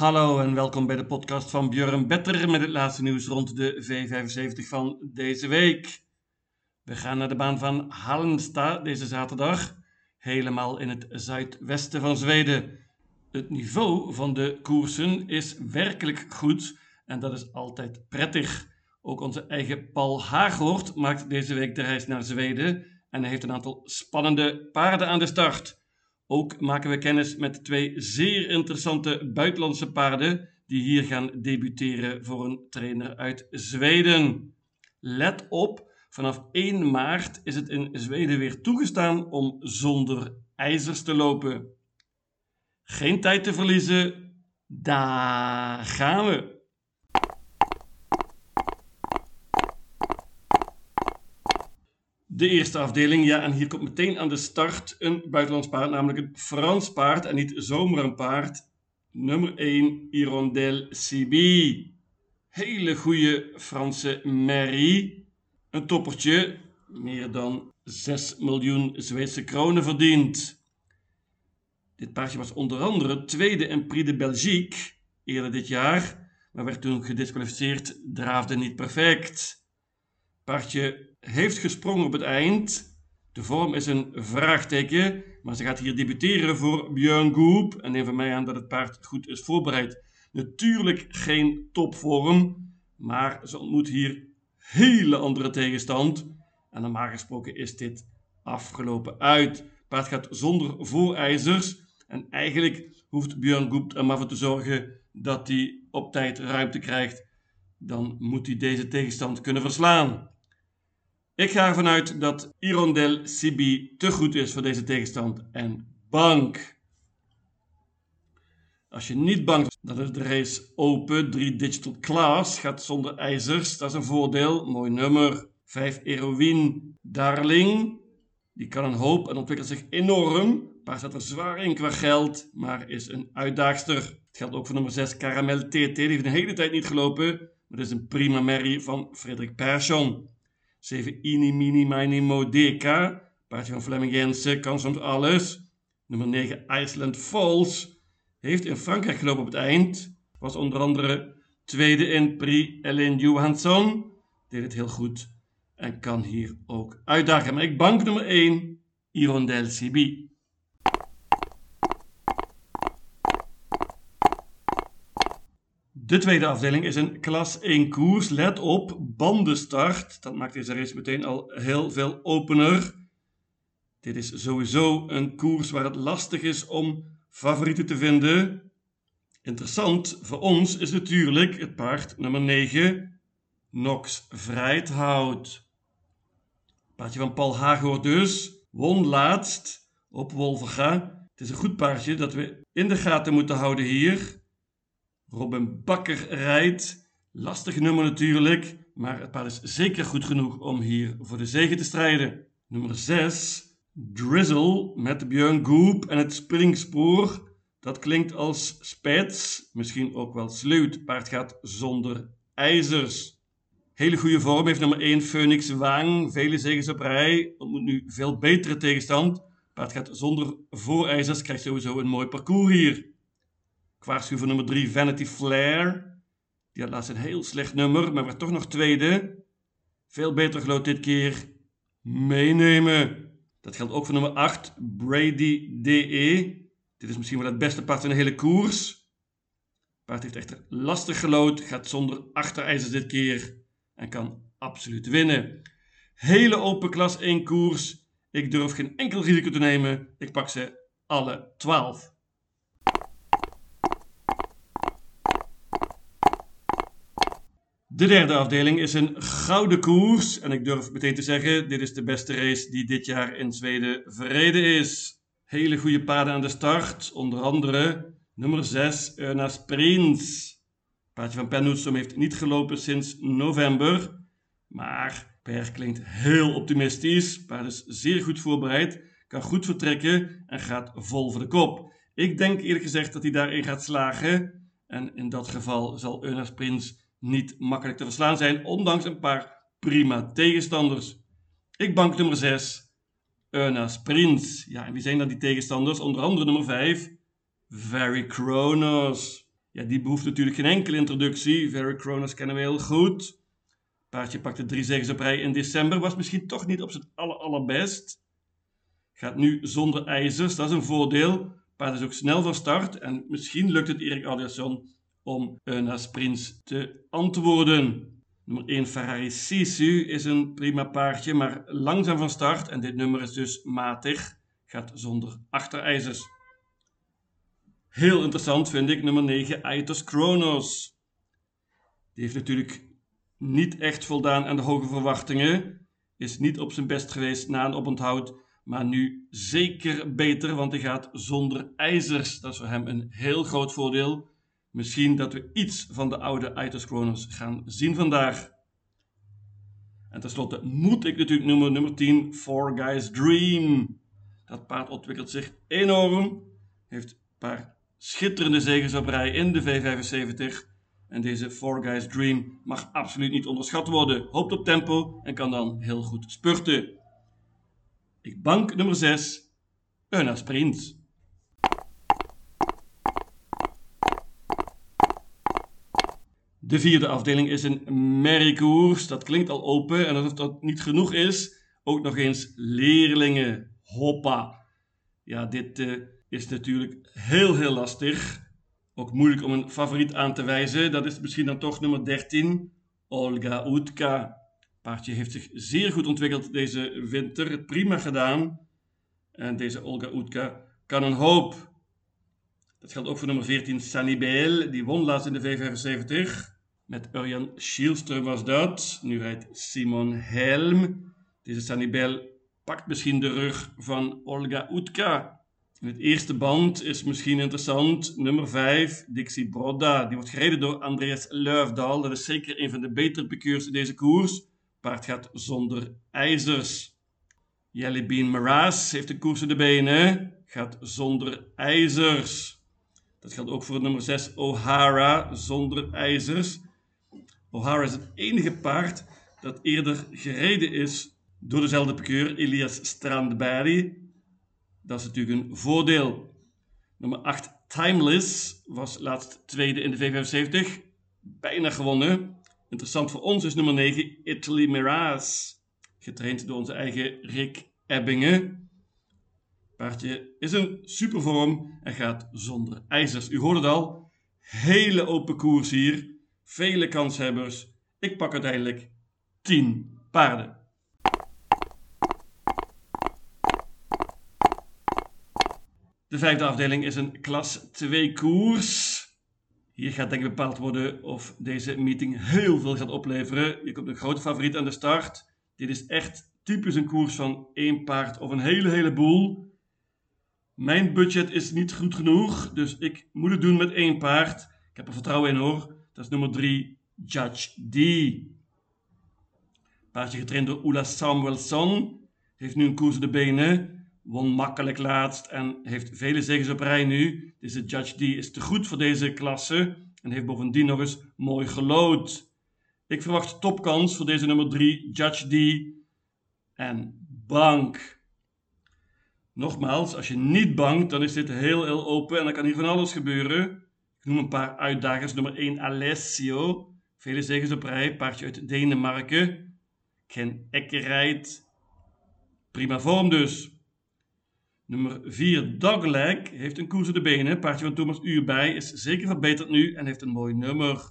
Hallo en welkom bij de podcast van Björn Better met het laatste nieuws rond de V75 van deze week. We gaan naar de baan van Halmstad deze zaterdag, helemaal in het zuidwesten van Zweden. Het niveau van de koersen is werkelijk goed en dat is altijd prettig. Ook onze eigen Paul Haaghoort maakt deze week de reis naar Zweden en hij heeft een aantal spannende paarden aan de start. Ook maken we kennis met twee zeer interessante buitenlandse paarden die hier gaan debuteren voor een trainer uit Zweden. Let op, vanaf 1 maart is het in Zweden weer toegestaan om zonder ijzers te lopen. Geen tijd te verliezen, daar gaan we. De eerste afdeling, ja, en hier komt meteen aan de start een buitenlands paard, namelijk een Frans paard en niet zomaar een paard. Nummer 1, Hirondelle CB. Hele goede Franse Mary. Een toppertje, meer dan 6 miljoen Zweedse kronen verdiend. Dit paardje was onder andere tweede in Prix de Belgique eerder dit jaar, maar werd toen gedisqualificeerd, draafde niet perfect. Paardje heeft gesprongen op het eind. De vorm is een vraagteken, maar ze gaat hier debuteren voor Björn Goop. En neem van mij aan dat het paard goed is voorbereid. Natuurlijk geen topvorm, maar ze ontmoet hier hele andere tegenstand. En normaal gesproken is dit afgelopen uit. Paard gaat zonder voorijzers. En eigenlijk hoeft Björn Goop er maar voor te zorgen dat hij op tijd ruimte krijgt. Dan moet hij deze tegenstand kunnen verslaan. Ik ga ervan uit dat Irondel Sibi te goed is voor deze tegenstand en bank. Als je niet bang bent, dan is de race open. 3 Digital Class gaat zonder ijzers. Dat is een voordeel. Mooi nummer. 5 Eroïne Darling. Die kan een hoop en ontwikkelt zich enorm. Paar staat er zwaar in qua geld, maar is een uitdaagster. Het geldt ook voor nummer 6 Caramel TT. Die heeft een hele tijd niet gelopen. Maar dat is een prima merrie van Frederik Persson. 7 Ini Mini Mini Modeka. Paardje van Fleming Jensen kan soms alles. Nummer 9 Iceland Falls. Heeft in Frankrijk gelopen op het eind. Was onder andere tweede in Prix Ellen Johansson. Deed het heel goed. En kan hier ook uitdagen. Maar ik bank nummer 1. Hirondelle CB. De tweede afdeling is een klas 1 koers. Let op, bandenstart. Dat maakt deze race meteen al heel veel opener. Dit is sowieso een koers waar het lastig is om favorieten te vinden. Interessant voor ons is natuurlijk het paard nummer 9, Nox Vrijthout. Paardje van Paul Hagoor dus. Won laatst op Wolverga. Het is een goed paardje dat we in de gaten moeten houden hier. Robin Bakker rijdt. Lastig nummer natuurlijk, maar het paard is zeker goed genoeg om hier voor de zege te strijden. Nummer 6, Drizzle met Björn Goop en het springspoor. Dat klinkt als spets, misschien ook wel sluit. Paard gaat zonder ijzers. Hele goede vorm heeft nummer 1 Phoenix Wang. Vele zegens op rij. Ontmoet nu veel betere tegenstand. Paard gaat zonder voorijzers, krijgt sowieso een mooi parcours hier. Ik waarschuw voor nummer 3 Vanity Flair. Die had laatst een heel slecht nummer, maar werd toch nog tweede. Veel beter geloot dit keer. Meenemen. Dat geldt ook voor nummer 8 Brady DE. Dit is misschien wel het beste paard in de hele koers. Paard heeft echter lastig gelood, gaat zonder achterijzers dit keer en kan absoluut winnen. Hele open klas 1 koers. Ik durf geen enkel risico te nemen. Ik pak ze alle 12. De derde afdeling is een gouden koers. En ik durf meteen te zeggen, dit is de beste race die dit jaar in Zweden verreden is. Hele goede paarden aan de start. Onder andere nummer 6, Ernas Prins. Paardje van Pennoetsom heeft niet gelopen sinds november. Maar Per klinkt heel optimistisch. Paard is zeer goed voorbereid. Kan goed vertrekken en gaat vol voor de kop. Ik denk eerlijk gezegd dat hij daarin gaat slagen. En in dat geval zal Ernas Prins niet makkelijk te verslaan zijn, ondanks een paar prima tegenstanders. Ik bank nummer 6, Ernas Prins. Ja, en wie zijn dan die tegenstanders? Onder andere nummer 5, Very Kronos. Ja, die behoeft natuurlijk geen enkele introductie. Very Kronos kennen we heel goed. Paardje pakte drie zegens op rij in december. Was misschien toch niet op zijn aller, allerbest. Gaat nu zonder ijzers, dat is een voordeel. Paard is ook snel van start. En misschien lukt het Erik Adiasson om naar sprints te antwoorden. Nummer 1 Ferrari Sisu is een prima paardje, maar langzaam van start. En dit nummer is dus matig. Gaat zonder achterijzers. Heel interessant vind ik nummer 9 Aitos Kronos. Die heeft natuurlijk niet echt voldaan aan de hoge verwachtingen. Is niet op zijn best geweest na een oponthoud. Maar nu zeker beter, want hij gaat zonder ijzers. Dat is voor hem een heel groot voordeel. Misschien dat we iets van de oude Aitos Kronos gaan zien vandaag. En tenslotte moet ik natuurlijk noemen nummer 10, Four Guys Dream. Dat paard ontwikkelt zich enorm. Heeft een paar schitterende zegens op rij in de V75. En deze Four Guys Dream mag absoluut niet onderschat worden. Hoopt op tempo en kan dan heel goed spurten. Ik bank nummer 6, Euna Sprint. De vierde afdeling is een merriekoers. Dat klinkt al open en alsof dat niet genoeg is, ook nog eens leerlingen. Hoppa. Ja, dit uh, is natuurlijk heel, heel lastig. Ook moeilijk om een favoriet aan te wijzen. Dat is misschien dan toch nummer 13, Olga Utka. Paardje heeft zich zeer goed ontwikkeld deze winter. Prima gedaan. En deze Olga Utka kan een hoop. Dat geldt ook voor nummer 14, Sanibel. Die won laatst in de V75. Met Urjan Schielström was dat. Nu rijdt Simon Helm. Deze Sanibel pakt misschien de rug van Olga Utka. Het eerste band is misschien interessant. Nummer 5, Dixie Brodda. Die wordt gereden door Andreas Luifdaal. Dat is zeker een van de betere piqueurs in deze koers. Paard gaat zonder ijzers. Jelly Bean Maras heeft de koers in de benen. Gaat zonder ijzers. Dat geldt ook voor nummer 6 O'Hara zonder ijzers. O'Hara is het enige paard dat eerder gereden is door dezelfde piqueur, Elias Strandberry. Dat is natuurlijk een voordeel. Nummer 8, Timeless, was laatst tweede in de V75. Bijna gewonnen. Interessant voor ons is nummer 9, Italy Mirage. Getraind door onze eigen Rick Ebbingen. Paardje is een supervorm en gaat zonder ijzers. U hoort het al. Hele open koers hier vele kanshebbers. Ik pak uiteindelijk 10 paarden. De vijfde afdeling is een klas 2 koers. Hier gaat denk ik bepaald worden of deze meeting heel veel gaat opleveren. Je komt een grote favoriet aan de start. Dit is echt typisch een koers van één paard of een hele heleboel. Mijn budget is niet goed genoeg, dus ik moet het doen met één paard. Ik heb er vertrouwen in hoor. Dat is nummer 3, Judge D. Paardje getraind door Ola Samuelson. Heeft nu een koers op de benen. Won makkelijk laatst en heeft vele zegens op rij nu. Deze Judge D is te goed voor deze klasse. En heeft bovendien nog eens mooi gelood. Ik verwacht topkans voor deze nummer 3, Judge D. En bank. Nogmaals, als je niet bankt, dan is dit heel, heel open en dan kan hier van alles gebeuren. Ik noem een paar uitdagers. Nummer 1 Alessio. Vele zegens op rij. Paardje uit Denemarken. Ken Eckerijt. Prima vorm dus. Nummer 4 Dogleg. Heeft een koers op de benen. Paardje van Thomas Uurbij. Is zeker verbeterd nu en heeft een mooi nummer.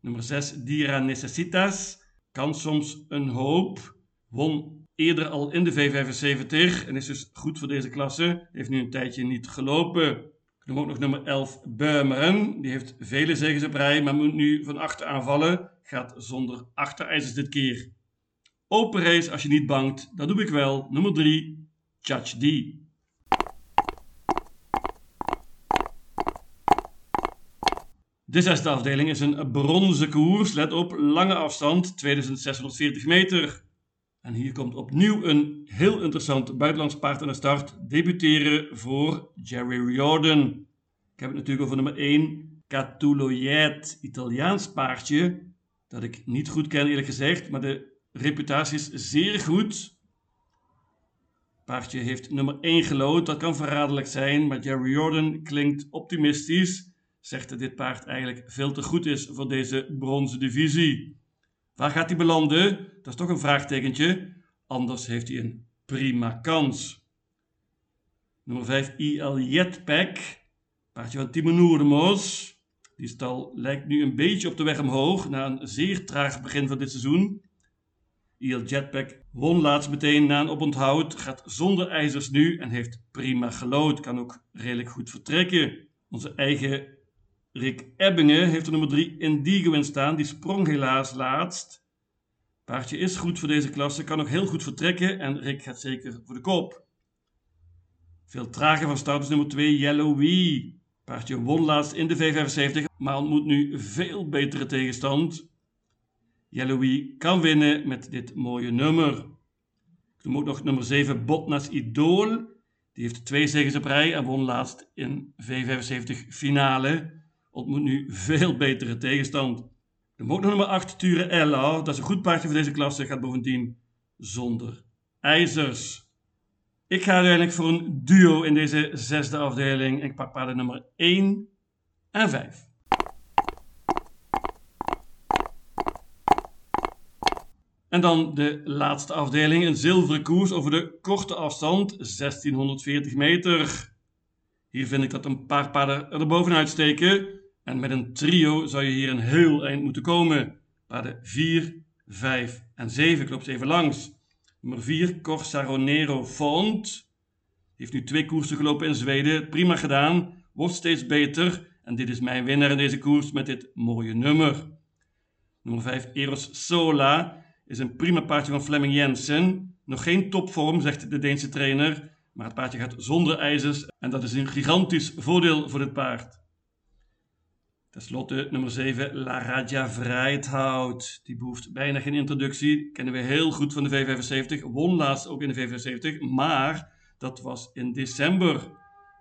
Nummer 6 Dira Necessitas. Kan soms een hoop. Won eerder al in de V75 en is dus goed voor deze klasse. Heeft nu een tijdje niet gelopen. Noem ook nog nummer 11 Beumeren. Die heeft vele zegens op rij, maar moet nu van achter aanvallen. Gaat zonder achterijzers dit keer. Open race als je niet bangt. Dat doe ik wel. Nummer 3 Judge D. De zesde afdeling is een bronzen koers. Let op, lange afstand, 2640 meter. En hier komt opnieuw een heel interessant buitenlands paard aan de start. Debuteren voor Jerry Riordan. Ik heb het natuurlijk over nummer 1, Catuloyet, Italiaans paardje. Dat ik niet goed ken eerlijk gezegd, maar de reputatie is zeer goed. Paardje heeft nummer 1 gelood, dat kan verraderlijk zijn, maar Jerry Jordan klinkt optimistisch. Zegt dat dit paard eigenlijk veel te goed is voor deze bronzen divisie. Waar gaat hij belanden? Dat is toch een vraagtekentje. Anders heeft hij een prima kans. Nummer 5, IL Jetpack. Paardje van Timo Noordemoos. Die stal lijkt nu een beetje op de weg omhoog na een zeer traag begin van dit seizoen. IL Jetpack won laatst meteen na een oponthoud, gaat zonder ijzers nu en heeft prima gelood. Kan ook redelijk goed vertrekken. Onze eigen Rick Ebbingen heeft er nummer 3 Indigo in staan. Die sprong helaas laatst. Paardje is goed voor deze klasse, kan ook heel goed vertrekken en Rick gaat zeker voor de kop. Veel trager van start is nummer 2 Yellow Wee. Paardje won laatst in de V75, maar ontmoet nu veel betere tegenstand. Yellowy kan winnen met dit mooie nummer. Ik noem ook nog nummer 7 Botnas Idol. Die heeft twee zegens op rij en won laatst in V75 finale. Ontmoet nu veel betere tegenstand. Dan ook nog nummer 8 Ture Ella. Dat is een goed paardje voor deze klasse. Gaat bovendien zonder ijzers. Ik ga uiteindelijk voor een duo in deze zesde afdeling. Ik pak paarden nummer 1 en 5. En dan de laatste afdeling, een zilveren koers over de korte afstand, 1640 meter. Hier vind ik dat een paar paarden er bovenuit steken. En met een trio zou je hier een heel eind moeten komen. Paarden 4, 5 en 7. Klopt even langs. Nummer 4, Corsaronero Font. Heeft nu twee koersen gelopen in Zweden. Prima gedaan. Wordt steeds beter. En dit is mijn winnaar in deze koers met dit mooie nummer. Nummer 5, Eros Sola is een prima paardje van Fleming Jensen. Nog geen topvorm, zegt de Deense trainer, maar het paardje gaat zonder ijzers en dat is een gigantisch voordeel voor dit paard. Ten slotte nummer 7, La Raja Vrijthout. Die behoeft bijna geen introductie. Kennen we heel goed van de V75. Won laatst ook in de V75, maar dat was in december.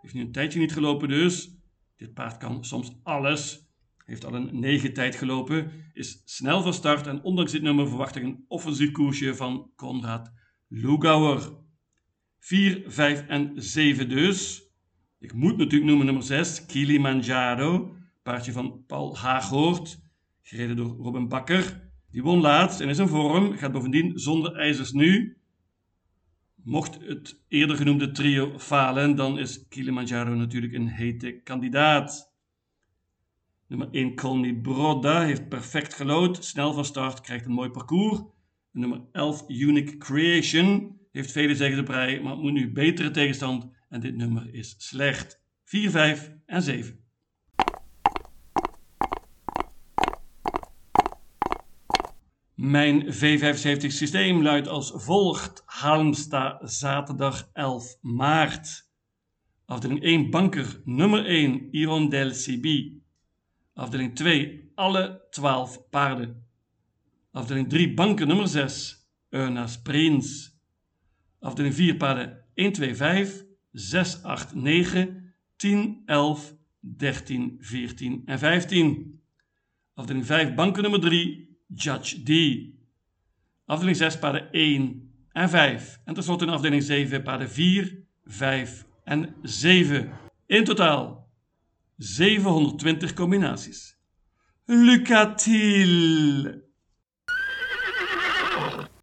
Heeft nu een tijdje niet gelopen dus. Dit paard kan soms alles. Heeft al een 9 tijd gelopen, is snel van start en ondanks dit nummer verwacht ik een offensief koersje van Konrad Lugauer. 4, 5 en 7 dus. Ik moet natuurlijk noemen nummer 6, Kilimanjaro. Paardje van Paul Haaghoort, gereden door Robin Bakker. Die won laatst en is in vorm, gaat bovendien zonder ijzers nu. Mocht het eerder genoemde trio falen, dan is Kilimanjaro natuurlijk een hete kandidaat. Nummer 1 Colny Broda heeft perfect gelood, snel van start, krijgt een mooi parcours. nummer 11 Unique Creation heeft vele zegens op rij, maar moet nu betere tegenstand en dit nummer is slecht. 4, 5 en 7. Mijn V75 systeem luidt als volgt. Halmstad, zaterdag 11 maart. Afdeling 1 banker, nummer 1 Irondel Sibi. Afdeling 2 alle 12 paarden. Afdeling 3 banker nummer 6 Eunas Prins. Afdeling 4 paarden 1, 2, 5, 6, 8, 9, 10, 11, 13, 14 en 15. Afdeling 5 banker nummer 3 Judge D. Afdeling 6 paarden 1 en 5. En tenslotte in afdeling 7 paarden 4, 5 en 7. In totaal 720 combinaties. Lucatil!